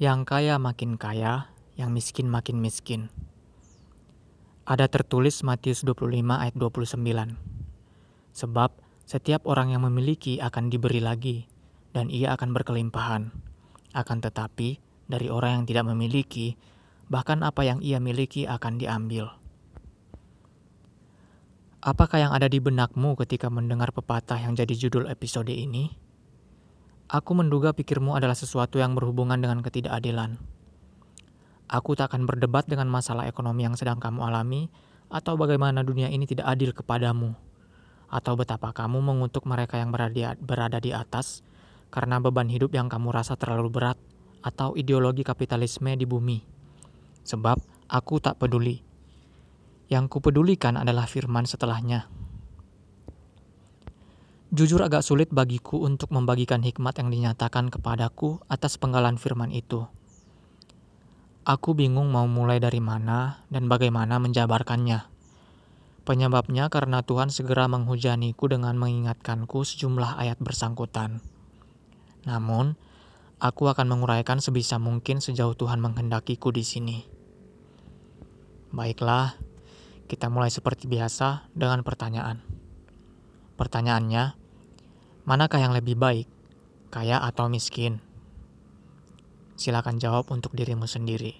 Yang kaya makin kaya, yang miskin makin miskin. Ada tertulis Matius 25 ayat 29. Sebab setiap orang yang memiliki akan diberi lagi, dan ia akan berkelimpahan. Akan tetapi, dari orang yang tidak memiliki, bahkan apa yang ia miliki akan diambil. Apakah yang ada di benakmu ketika mendengar pepatah yang jadi judul episode ini? Aku menduga pikirmu adalah sesuatu yang berhubungan dengan ketidakadilan. Aku tak akan berdebat dengan masalah ekonomi yang sedang kamu alami, atau bagaimana dunia ini tidak adil kepadamu, atau betapa kamu mengutuk mereka yang berada di atas karena beban hidup yang kamu rasa terlalu berat, atau ideologi kapitalisme di bumi. Sebab aku tak peduli. Yang kupedulikan adalah firman setelahnya. Jujur agak sulit bagiku untuk membagikan hikmat yang dinyatakan kepadaku atas penggalan firman itu. Aku bingung mau mulai dari mana dan bagaimana menjabarkannya. Penyebabnya karena Tuhan segera menghujaniku dengan mengingatkanku sejumlah ayat bersangkutan. Namun, aku akan menguraikan sebisa mungkin sejauh Tuhan menghendakiku di sini. Baiklah, kita mulai seperti biasa dengan pertanyaan. Pertanyaannya, Manakah yang lebih baik, kaya atau miskin? Silakan jawab untuk dirimu sendiri.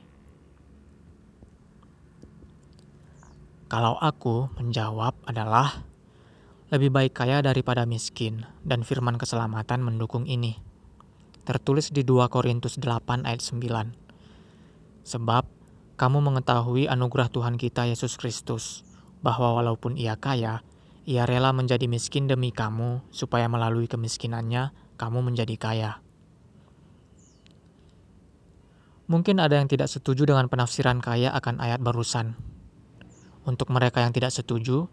Kalau aku menjawab adalah lebih baik kaya daripada miskin, dan firman keselamatan mendukung ini. Tertulis di 2 Korintus 8 ayat 9. Sebab kamu mengetahui anugerah Tuhan kita Yesus Kristus, bahwa walaupun ia kaya, ia rela menjadi miskin demi kamu, supaya melalui kemiskinannya kamu menjadi kaya. Mungkin ada yang tidak setuju dengan penafsiran kaya akan ayat barusan. Untuk mereka yang tidak setuju,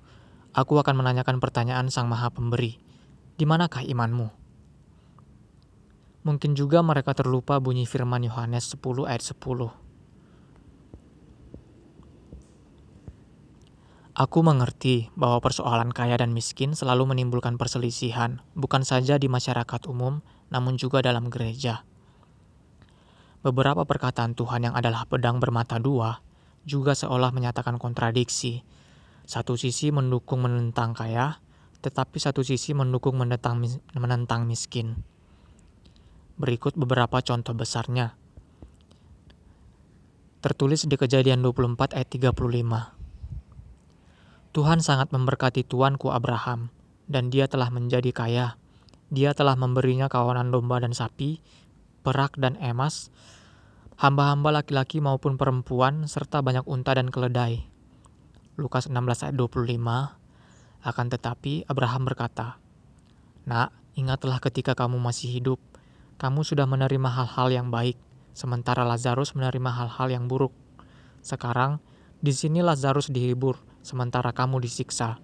aku akan menanyakan pertanyaan Sang Maha Pemberi. Di manakah imanmu? Mungkin juga mereka terlupa bunyi firman Yohanes 10 ayat 10. Aku mengerti bahwa persoalan kaya dan miskin selalu menimbulkan perselisihan, bukan saja di masyarakat umum, namun juga dalam gereja. Beberapa perkataan Tuhan yang adalah pedang bermata dua juga seolah menyatakan kontradiksi. Satu sisi mendukung menentang kaya, tetapi satu sisi mendukung menentang, menentang miskin. Berikut beberapa contoh besarnya. Tertulis di Kejadian 24 ayat 35. Tuhan sangat memberkati tuanku Abraham, dan dia telah menjadi kaya. Dia telah memberinya kawanan domba dan sapi, perak dan emas, hamba-hamba laki-laki maupun perempuan, serta banyak unta dan keledai. Lukas 16 ayat 25 Akan tetapi Abraham berkata, Nak, ingatlah ketika kamu masih hidup, kamu sudah menerima hal-hal yang baik, sementara Lazarus menerima hal-hal yang buruk. Sekarang, di sini Lazarus dihibur, sementara kamu disiksa.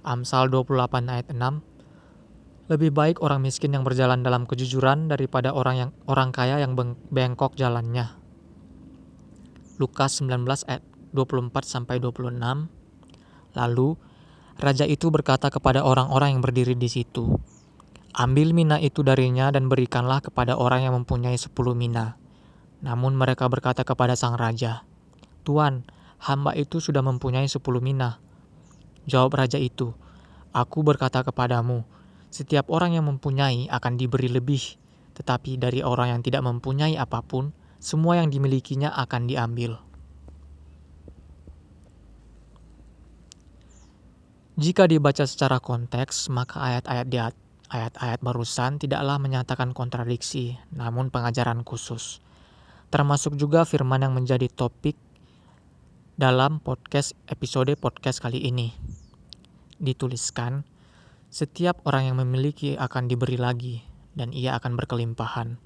Amsal 28 ayat 6 Lebih baik orang miskin yang berjalan dalam kejujuran daripada orang yang orang kaya yang bengkok jalannya. Lukas 19 ayat 24 sampai 26 Lalu raja itu berkata kepada orang-orang yang berdiri di situ, Ambil mina itu darinya dan berikanlah kepada orang yang mempunyai sepuluh mina. Namun mereka berkata kepada sang raja, Tuan, hamba itu sudah mempunyai sepuluh mina. Jawab raja itu, Aku berkata kepadamu, setiap orang yang mempunyai akan diberi lebih, tetapi dari orang yang tidak mempunyai apa pun, semua yang dimilikinya akan diambil. Jika dibaca secara konteks, maka ayat-ayat di ayat-ayat barusan tidaklah menyatakan kontradiksi, namun pengajaran khusus. Termasuk juga firman yang menjadi topik dalam podcast episode podcast kali ini. Dituliskan, setiap orang yang memiliki akan diberi lagi dan ia akan berkelimpahan.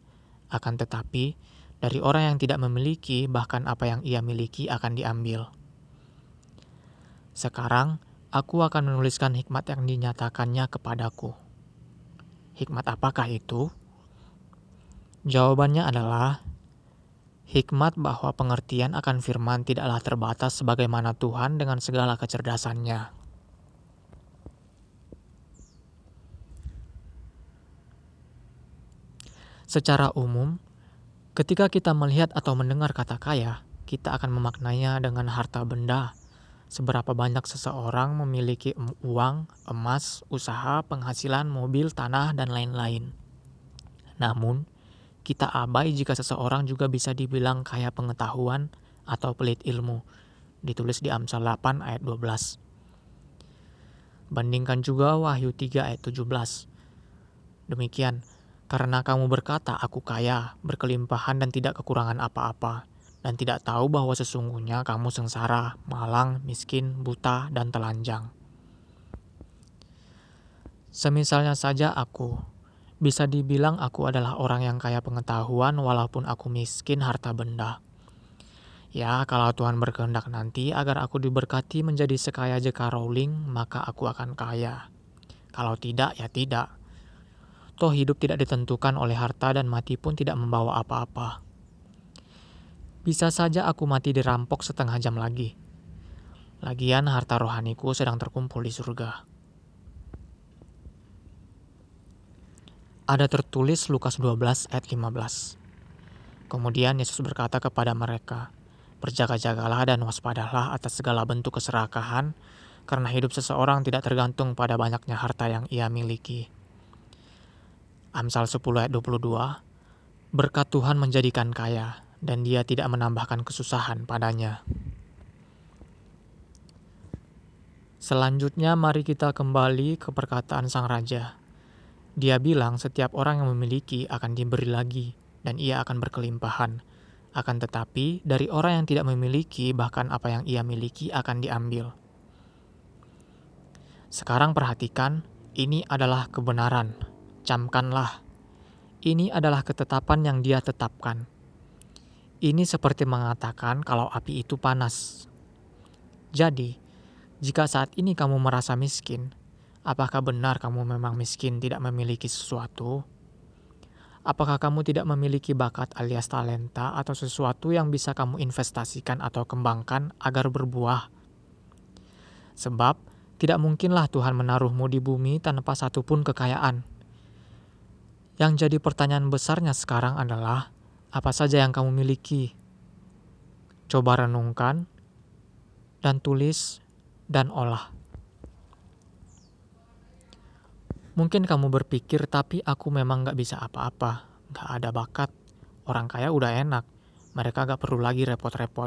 Akan tetapi, dari orang yang tidak memiliki bahkan apa yang ia miliki akan diambil. Sekarang, aku akan menuliskan hikmat yang dinyatakannya kepadaku. Hikmat apakah itu? Jawabannya adalah Hikmat bahwa pengertian akan firman tidaklah terbatas sebagaimana Tuhan dengan segala kecerdasannya. Secara umum, Ketika kita melihat atau mendengar kata kaya, kita akan memaknainya dengan harta benda. Seberapa banyak seseorang memiliki uang, emas, usaha, penghasilan, mobil, tanah, dan lain-lain. Namun, kita abai jika seseorang juga bisa dibilang kaya pengetahuan atau pelit ilmu. Ditulis di Amsal 8 ayat 12. Bandingkan juga Wahyu 3 ayat 17. Demikian, karena kamu berkata, "Aku kaya, berkelimpahan, dan tidak kekurangan apa-apa," dan tidak tahu bahwa sesungguhnya kamu sengsara, malang, miskin, buta, dan telanjang. Semisalnya saja aku, bisa dibilang aku adalah orang yang kaya pengetahuan, walaupun aku miskin harta benda. Ya, kalau Tuhan berkehendak nanti agar aku diberkati menjadi sekaya J.K. Rowling, maka aku akan kaya. Kalau tidak, ya tidak. Toh hidup tidak ditentukan oleh harta dan mati pun tidak membawa apa-apa. Bisa saja aku mati dirampok setengah jam lagi. Lagian harta rohaniku sedang terkumpul di surga. Ada tertulis Lukas 12 ayat 15. Kemudian Yesus berkata kepada mereka, Berjaga-jagalah dan waspadalah atas segala bentuk keserakahan, karena hidup seseorang tidak tergantung pada banyaknya harta yang ia miliki. Amsal 10 ayat 22, Berkat Tuhan menjadikan kaya, dan dia tidak menambahkan kesusahan padanya. Selanjutnya mari kita kembali ke perkataan Sang Raja. Dia bilang setiap orang yang memiliki akan diberi lagi, dan ia akan berkelimpahan. Akan tetapi, dari orang yang tidak memiliki, bahkan apa yang ia miliki akan diambil. Sekarang perhatikan, ini adalah kebenaran camkanlah. Ini adalah ketetapan yang dia tetapkan. Ini seperti mengatakan kalau api itu panas. Jadi, jika saat ini kamu merasa miskin, apakah benar kamu memang miskin tidak memiliki sesuatu? Apakah kamu tidak memiliki bakat alias talenta atau sesuatu yang bisa kamu investasikan atau kembangkan agar berbuah? Sebab, tidak mungkinlah Tuhan menaruhmu di bumi tanpa satupun kekayaan yang jadi pertanyaan besarnya sekarang adalah apa saja yang kamu miliki. Coba renungkan dan tulis dan olah. Mungkin kamu berpikir, tapi aku memang gak bisa apa-apa, gak ada bakat. Orang kaya udah enak, mereka gak perlu lagi repot-repot.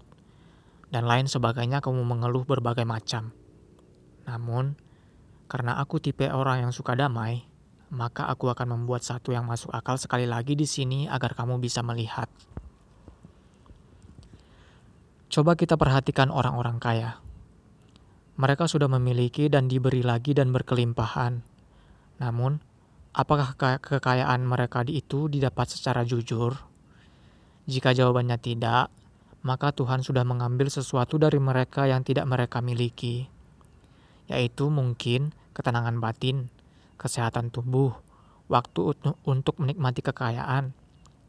Dan lain sebagainya kamu mengeluh berbagai macam. Namun, karena aku tipe orang yang suka damai, maka aku akan membuat satu yang masuk akal sekali lagi di sini agar kamu bisa melihat. Coba kita perhatikan orang-orang kaya. Mereka sudah memiliki dan diberi lagi dan berkelimpahan. Namun, apakah kekayaan mereka itu didapat secara jujur? Jika jawabannya tidak, maka Tuhan sudah mengambil sesuatu dari mereka yang tidak mereka miliki, yaitu mungkin ketenangan batin, kesehatan tubuh, waktu untuk menikmati kekayaan,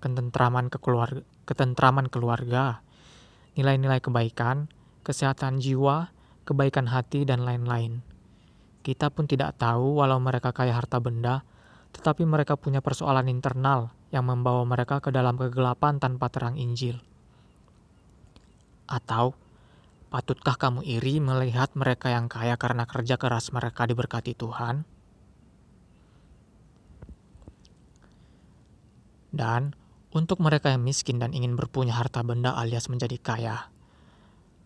ketentraman keluarga, ketentraman keluarga, nilai-nilai kebaikan, kesehatan jiwa, kebaikan hati, dan lain-lain. Kita pun tidak tahu walau mereka kaya harta benda, tetapi mereka punya persoalan internal yang membawa mereka ke dalam kegelapan tanpa terang Injil. Atau, patutkah kamu iri melihat mereka yang kaya karena kerja keras mereka diberkati Tuhan? Dan untuk mereka yang miskin dan ingin berpunya harta benda alias menjadi kaya,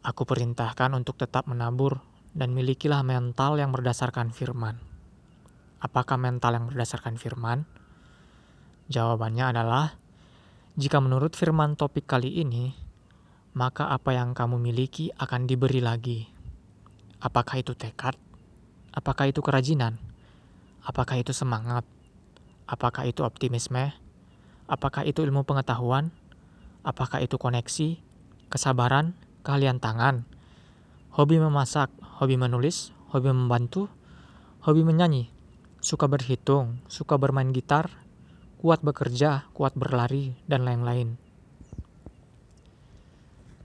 aku perintahkan untuk tetap menabur dan milikilah mental yang berdasarkan firman. Apakah mental yang berdasarkan firman? Jawabannya adalah, jika menurut firman topik kali ini, maka apa yang kamu miliki akan diberi lagi. Apakah itu tekad? Apakah itu kerajinan? Apakah itu semangat? Apakah itu optimisme? Apakah itu ilmu pengetahuan? Apakah itu koneksi, kesabaran, keahlian tangan, hobi memasak, hobi menulis, hobi membantu, hobi menyanyi, suka berhitung, suka bermain gitar, kuat bekerja, kuat berlari, dan lain-lain.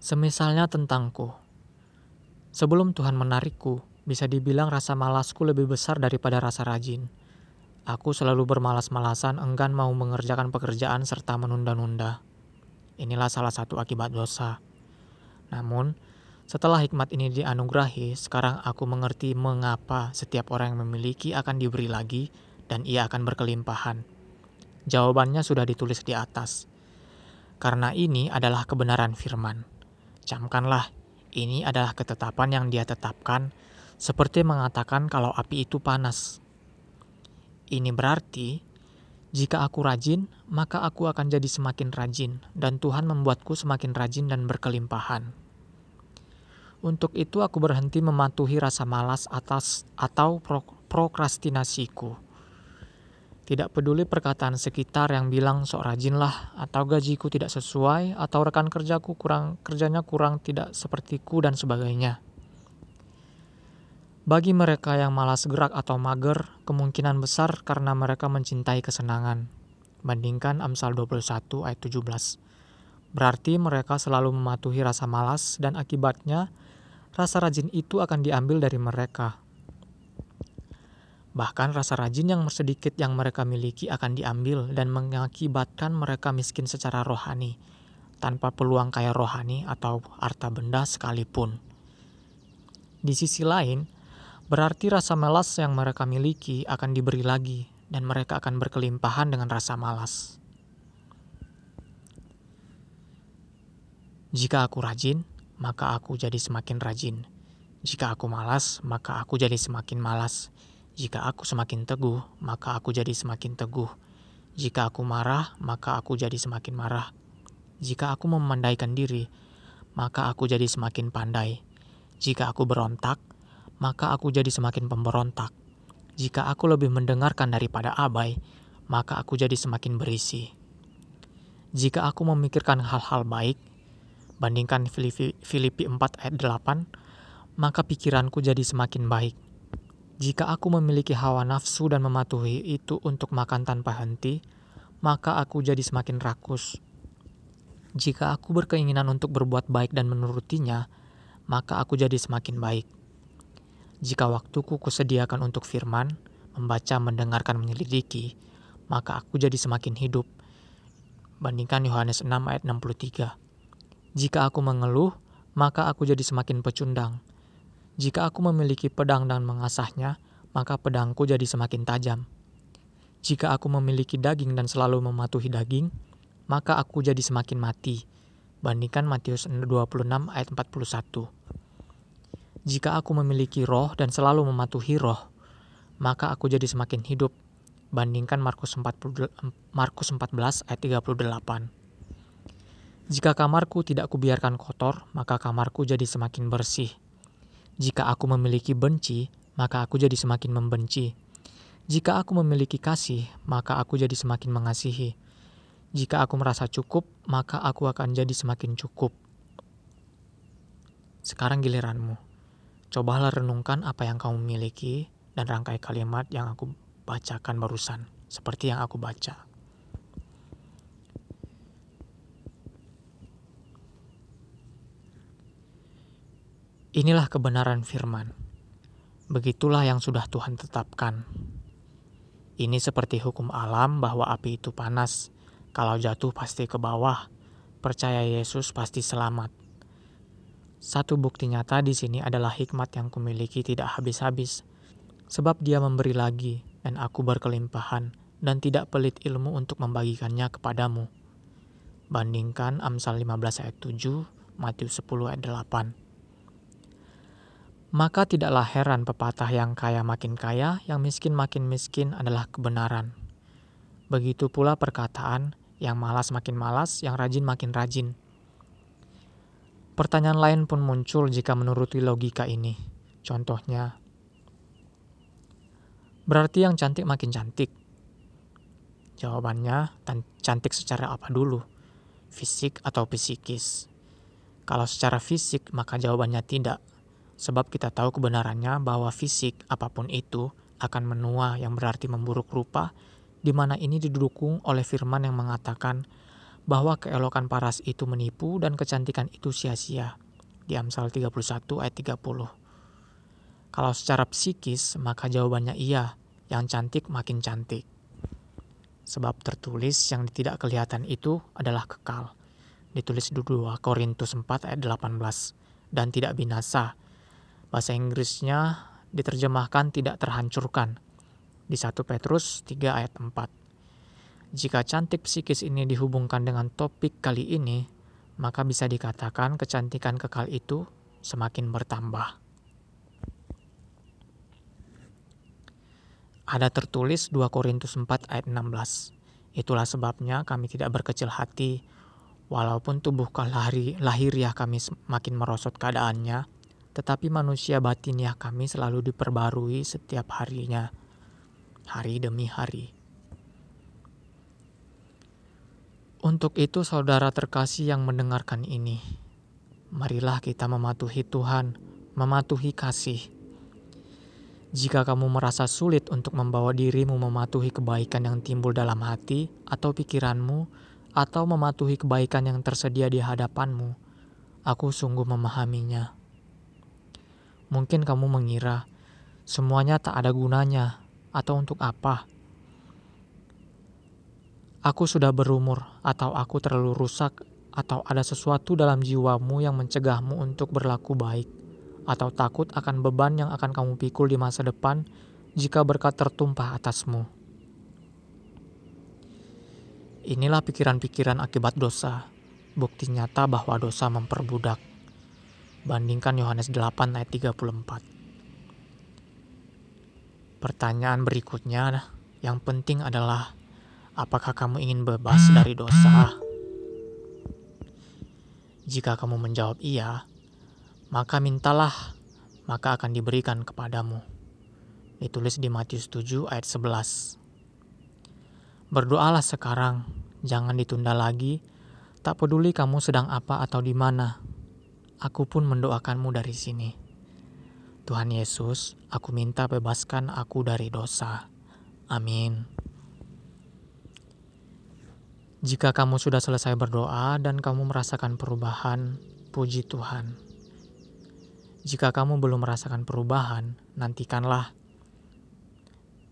Semisalnya tentangku. Sebelum Tuhan menarikku, bisa dibilang rasa malasku lebih besar daripada rasa rajin. Aku selalu bermalas-malasan, enggan mau mengerjakan pekerjaan serta menunda-nunda. Inilah salah satu akibat dosa. Namun, setelah hikmat ini dianugerahi, sekarang aku mengerti mengapa setiap orang yang memiliki akan diberi lagi dan ia akan berkelimpahan. Jawabannya sudah ditulis di atas. Karena ini adalah kebenaran firman. Camkanlah, ini adalah ketetapan yang dia tetapkan, seperti mengatakan kalau api itu panas. Ini berarti, jika aku rajin, maka aku akan jadi semakin rajin, dan Tuhan membuatku semakin rajin dan berkelimpahan. Untuk itu aku berhenti mematuhi rasa malas atas atau pro prokrastinasiku tidak peduli perkataan sekitar yang bilang sok rajin lah, atau gajiku tidak sesuai, atau rekan kerjaku kurang kerjanya kurang tidak sepertiku dan sebagainya. Bagi mereka yang malas gerak atau mager, kemungkinan besar karena mereka mencintai kesenangan. Bandingkan Amsal 21 ayat 17. Berarti mereka selalu mematuhi rasa malas dan akibatnya rasa rajin itu akan diambil dari mereka. Bahkan rasa rajin yang sedikit yang mereka miliki akan diambil dan mengakibatkan mereka miskin secara rohani, tanpa peluang kaya rohani atau harta benda sekalipun. Di sisi lain, berarti rasa malas yang mereka miliki akan diberi lagi dan mereka akan berkelimpahan dengan rasa malas. Jika aku rajin, maka aku jadi semakin rajin. Jika aku malas, maka aku jadi semakin malas. Jika aku semakin teguh, maka aku jadi semakin teguh. Jika aku marah, maka aku jadi semakin marah. Jika aku memandaikan diri, maka aku jadi semakin pandai. Jika aku berontak, maka aku jadi semakin pemberontak. Jika aku lebih mendengarkan daripada abai, maka aku jadi semakin berisi. Jika aku memikirkan hal-hal baik, bandingkan Filipi 4 ayat 8, maka pikiranku jadi semakin baik. Jika aku memiliki hawa nafsu dan mematuhi itu untuk makan tanpa henti, maka aku jadi semakin rakus. Jika aku berkeinginan untuk berbuat baik dan menurutinya, maka aku jadi semakin baik. Jika waktuku kusediakan untuk firman, membaca, mendengarkan, menyelidiki, maka aku jadi semakin hidup. Bandingkan Yohanes 6 ayat 63. Jika aku mengeluh, maka aku jadi semakin pecundang. Jika aku memiliki pedang dan mengasahnya, maka pedangku jadi semakin tajam. Jika aku memiliki daging dan selalu mematuhi daging, maka aku jadi semakin mati. Bandingkan Matius 26 ayat 41. Jika aku memiliki roh dan selalu mematuhi roh, maka aku jadi semakin hidup. Bandingkan Markus 14 ayat 38. Jika kamarku tidak kubiarkan kotor, maka kamarku jadi semakin bersih. Jika aku memiliki benci, maka aku jadi semakin membenci. Jika aku memiliki kasih, maka aku jadi semakin mengasihi. Jika aku merasa cukup, maka aku akan jadi semakin cukup. Sekarang giliranmu. Cobalah renungkan apa yang kamu miliki dan rangkai kalimat yang aku bacakan barusan, seperti yang aku baca. Inilah kebenaran firman. Begitulah yang sudah Tuhan tetapkan. Ini seperti hukum alam bahwa api itu panas. Kalau jatuh pasti ke bawah. Percaya Yesus pasti selamat. Satu bukti nyata di sini adalah hikmat yang kumiliki tidak habis-habis. Sebab dia memberi lagi, dan aku berkelimpahan, dan tidak pelit ilmu untuk membagikannya kepadamu. Bandingkan Amsal 15 ayat 7, Matius 10 ayat 8. Maka tidaklah heran pepatah yang kaya makin kaya, yang miskin makin miskin adalah kebenaran. Begitu pula perkataan yang malas makin malas, yang rajin makin rajin. Pertanyaan lain pun muncul jika menuruti logika ini. Contohnya, berarti yang cantik makin cantik. Jawabannya, cantik secara apa dulu? Fisik atau psikis? Kalau secara fisik, maka jawabannya tidak Sebab kita tahu kebenarannya bahwa fisik apa pun itu akan menua yang berarti memburuk rupa, di mana ini didukung oleh firman yang mengatakan bahwa keelokan paras itu menipu dan kecantikan itu sia-sia. Di Amsal 31 ayat 30. Kalau secara psikis, maka jawabannya iya, yang cantik makin cantik. Sebab tertulis yang tidak kelihatan itu adalah kekal, Ditulis di 2 Korintus 4 ayat 18. Dan tidak binasa. Bahasa Inggrisnya diterjemahkan tidak terhancurkan. Di 1 Petrus 3 ayat 4. Jika cantik psikis ini dihubungkan dengan topik kali ini, maka bisa dikatakan kecantikan kekal itu semakin bertambah. Ada tertulis 2 Korintus 4 ayat 16. Itulah sebabnya kami tidak berkecil hati, walaupun tubuh lahir, lahiriah kami semakin merosot keadaannya, tetapi manusia batiniah kami selalu diperbarui setiap harinya, hari demi hari. Untuk itu, saudara terkasih yang mendengarkan ini, marilah kita mematuhi Tuhan, mematuhi kasih jika kamu merasa sulit untuk membawa dirimu mematuhi kebaikan yang timbul dalam hati atau pikiranmu, atau mematuhi kebaikan yang tersedia di hadapanmu, aku sungguh memahaminya. Mungkin kamu mengira semuanya tak ada gunanya, atau untuk apa? Aku sudah berumur, atau aku terlalu rusak, atau ada sesuatu dalam jiwamu yang mencegahmu untuk berlaku baik atau takut akan beban yang akan kamu pikul di masa depan jika berkat tertumpah atasmu. Inilah pikiran-pikiran akibat dosa, bukti nyata bahwa dosa memperbudak. Bandingkan Yohanes 8 ayat 34. Pertanyaan berikutnya yang penting adalah apakah kamu ingin bebas dari dosa? Jika kamu menjawab iya, maka mintalah, maka akan diberikan kepadamu. Ditulis di Matius 7 ayat 11. Berdoalah sekarang, jangan ditunda lagi, tak peduli kamu sedang apa atau di mana. Aku pun mendoakanmu dari sini. Tuhan Yesus, aku minta bebaskan aku dari dosa. Amin. Jika kamu sudah selesai berdoa dan kamu merasakan perubahan, puji Tuhan. Jika kamu belum merasakan perubahan, nantikanlah.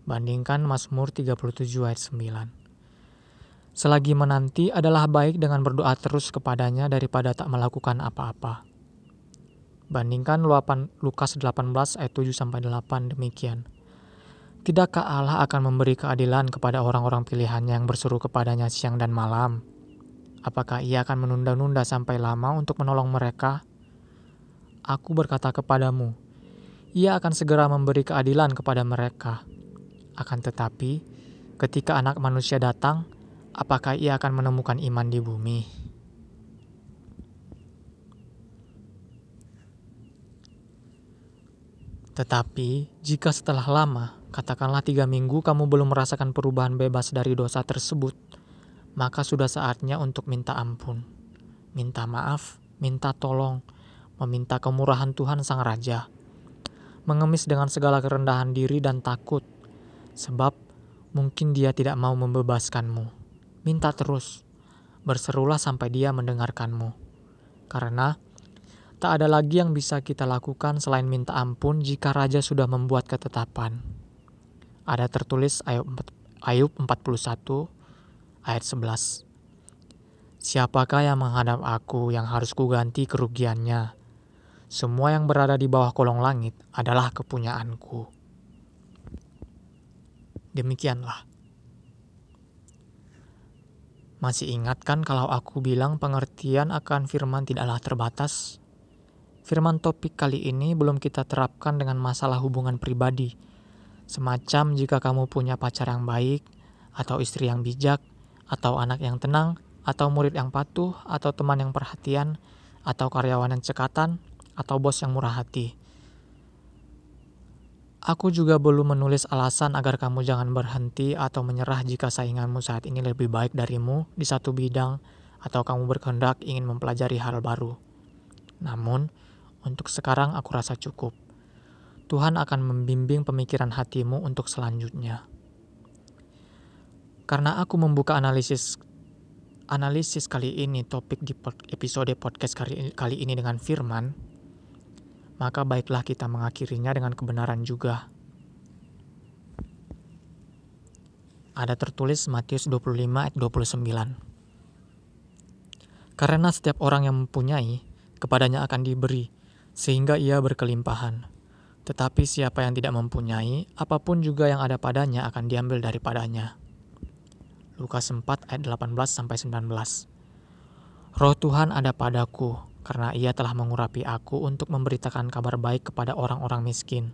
Bandingkan Mazmur 37 ayat 9. Selagi menanti adalah baik dengan berdoa terus kepadanya daripada tak melakukan apa-apa. Bandingkan Lukas 18 ayat 7 sampai 8 demikian. Tidakkah Allah akan memberi keadilan kepada orang-orang pilihannya yang berseru kepadanya siang dan malam? Apakah ia akan menunda-nunda sampai lama untuk menolong mereka? Aku berkata kepadamu, ia akan segera memberi keadilan kepada mereka. Akan tetapi, ketika anak manusia datang, apakah ia akan menemukan iman di bumi? Tetapi, jika setelah lama, katakanlah tiga minggu kamu belum merasakan perubahan bebas dari dosa tersebut, maka sudah saatnya untuk minta ampun, minta maaf, minta tolong, meminta kemurahan Tuhan Sang Raja, mengemis dengan segala kerendahan diri dan takut, sebab mungkin Dia tidak mau membebaskanmu. Minta terus, berserulah sampai Dia mendengarkanmu, karena tak ada lagi yang bisa kita lakukan selain minta ampun jika Raja sudah membuat ketetapan. Ada tertulis Ayub 41 ayat 11. Siapakah yang menghadap aku yang harus kuganti kerugiannya? Semua yang berada di bawah kolong langit adalah kepunyaanku. Demikianlah. Masih ingat kan kalau aku bilang pengertian akan firman tidaklah terbatas? Firman topik kali ini belum kita terapkan dengan masalah hubungan pribadi. Semacam jika kamu punya pacar yang baik, atau istri yang bijak, atau anak yang tenang, atau murid yang patuh, atau teman yang perhatian, atau karyawan yang cekatan, atau bos yang murah hati. Aku juga belum menulis alasan agar kamu jangan berhenti atau menyerah jika sainganmu saat ini lebih baik darimu di satu bidang atau kamu berkehendak ingin mempelajari hal baru. Namun, untuk sekarang aku rasa cukup. Tuhan akan membimbing pemikiran hatimu untuk selanjutnya. Karena aku membuka analisis analisis kali ini topik di episode podcast kali, kali ini dengan firman, maka baiklah kita mengakhirinya dengan kebenaran juga. Ada tertulis Matius 25 ayat 29. Karena setiap orang yang mempunyai, kepadanya akan diberi, sehingga ia berkelimpahan. Tetapi siapa yang tidak mempunyai, apa pun juga yang ada padanya akan diambil daripadanya. Lukas 4 ayat 18-19 Roh Tuhan ada padaku, karena ia telah mengurapi aku untuk memberitakan kabar baik kepada orang-orang miskin.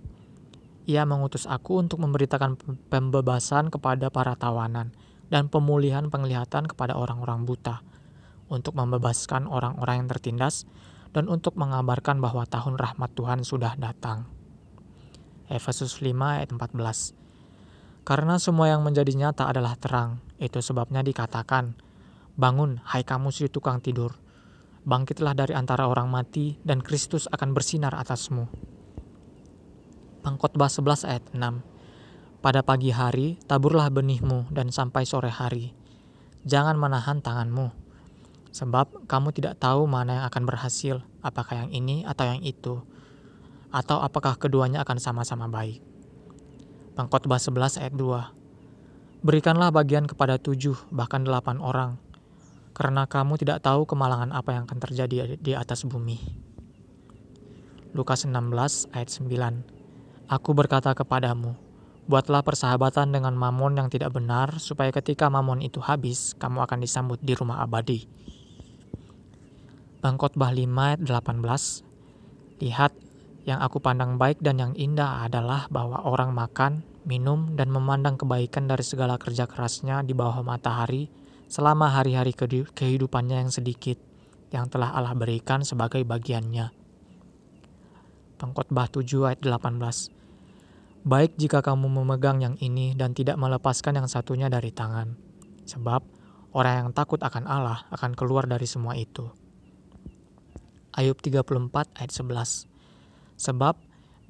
Ia mengutus aku untuk memberitakan pembebasan kepada para tawanan dan pemulihan penglihatan kepada orang-orang buta, untuk membebaskan orang-orang yang tertindas, dan untuk mengabarkan bahwa tahun rahmat Tuhan sudah datang. Efesus 5 ayat 14 Karena semua yang menjadi nyata adalah terang, itu sebabnya dikatakan, Bangun, hai kamu si tukang tidur. Bangkitlah dari antara orang mati, dan Kristus akan bersinar atasmu. Pengkhotbah 11 ayat 6 Pada pagi hari, taburlah benihmu, dan sampai sore hari. Jangan menahan tanganmu, sebab kamu tidak tahu mana yang akan berhasil, apakah yang ini atau yang itu, atau apakah keduanya akan sama-sama baik. Pengkhotbah 11 ayat 2 Berikanlah bagian kepada tujuh, bahkan delapan orang, karena kamu tidak tahu kemalangan apa yang akan terjadi di atas bumi. Lukas 16 ayat 9 Aku berkata kepadamu, buatlah persahabatan dengan mamon yang tidak benar, supaya ketika mamon itu habis, kamu akan disambut di rumah abadi. Pengkhotbah 5 ayat 18 Lihat, yang aku pandang baik dan yang indah adalah bahwa orang makan, minum, dan memandang kebaikan dari segala kerja kerasnya di bawah matahari selama hari-hari kehidupannya yang sedikit yang telah Allah berikan sebagai bagiannya. Pengkhotbah 7 ayat 18 Baik jika kamu memegang yang ini dan tidak melepaskan yang satunya dari tangan, sebab orang yang takut akan Allah akan keluar dari semua itu. Ayub 34 ayat 11 Sebab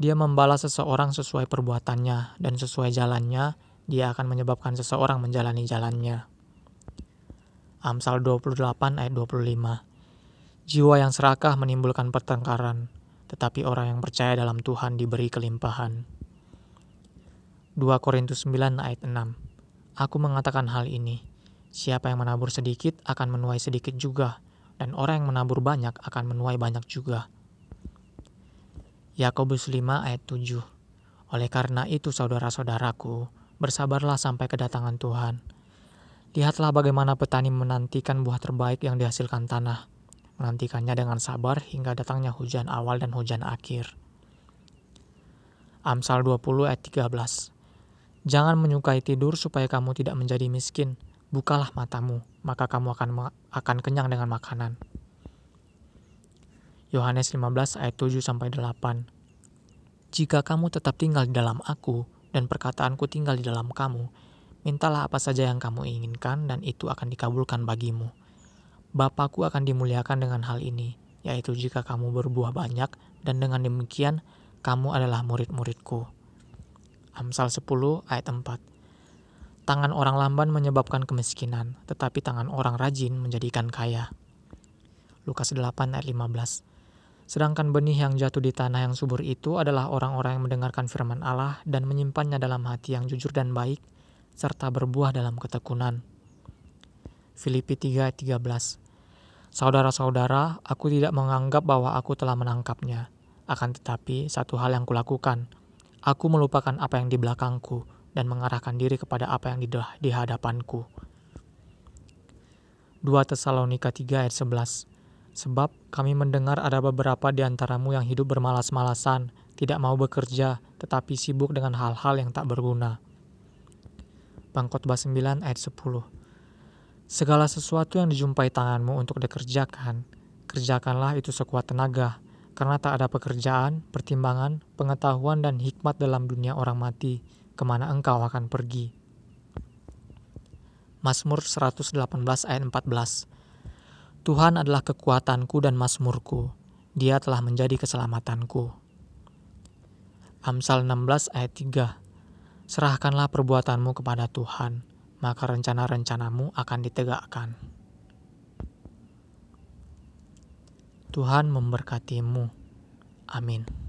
dia membalas seseorang sesuai perbuatannya dan sesuai jalannya, dia akan menyebabkan seseorang menjalani jalannya. Amsal 28 ayat 25 Jiwa yang serakah menimbulkan pertengkaran, tetapi orang yang percaya dalam Tuhan diberi kelimpahan. 2 Korintus 9 ayat 6 Aku mengatakan hal ini, siapa yang menabur sedikit akan menuai sedikit juga, dan orang yang menabur banyak akan menuai banyak juga. Yakobus 5 ayat 7. Oleh karena itu saudara-saudaraku, bersabarlah sampai kedatangan Tuhan. Lihatlah bagaimana petani menantikan buah terbaik yang dihasilkan tanah, menantikannya dengan sabar hingga datangnya hujan awal dan hujan akhir. Amsal 20 ayat 13. Jangan menyukai tidur supaya kamu tidak menjadi miskin. Bukalah matamu, maka kamu akan akan kenyang dengan makanan. Yohanes 15 ayat 7 sampai 8. Jika kamu tetap tinggal di dalam aku dan perkataanku tinggal di dalam kamu, mintalah apa saja yang kamu inginkan dan itu akan dikabulkan bagimu. Bapakku akan dimuliakan dengan hal ini, yaitu jika kamu berbuah banyak dan dengan demikian kamu adalah murid-muridku. Amsal 10 ayat 4 Tangan orang lamban menyebabkan kemiskinan, tetapi tangan orang rajin menjadikan kaya. Lukas 8 ayat 15 Sedangkan benih yang jatuh di tanah yang subur itu adalah orang-orang yang mendengarkan firman Allah dan menyimpannya dalam hati yang jujur dan baik, serta berbuah dalam ketekunan. Filipi 3:13 Saudara-saudara, aku tidak menganggap bahwa aku telah menangkapnya. Akan tetapi, satu hal yang kulakukan, aku melupakan apa yang di belakangku dan mengarahkan diri kepada apa yang di hadapanku. 2 Tesalonika 3 ayat 11 Sebab kami mendengar ada beberapa di antaramu yang hidup bermalas-malasan, tidak mau bekerja, tetapi sibuk dengan hal-hal yang tak berguna. Pengkhotbah 9 ayat 10 Segala sesuatu yang dijumpai tanganmu untuk dikerjakan, kerjakanlah itu sekuat tenaga, karena tak ada pekerjaan, pertimbangan, pengetahuan, dan hikmat dalam dunia orang mati, ke mana engkau akan pergi. Mazmur 118 ayat 14 Tuhan adalah kekuatanku dan masmurku. Dia telah menjadi keselamatanku. Amsal 16 ayat 3 Serahkanlah perbuatanmu kepada Tuhan, maka rencana-rencanamu akan ditegakkan. Tuhan memberkatimu. Amin.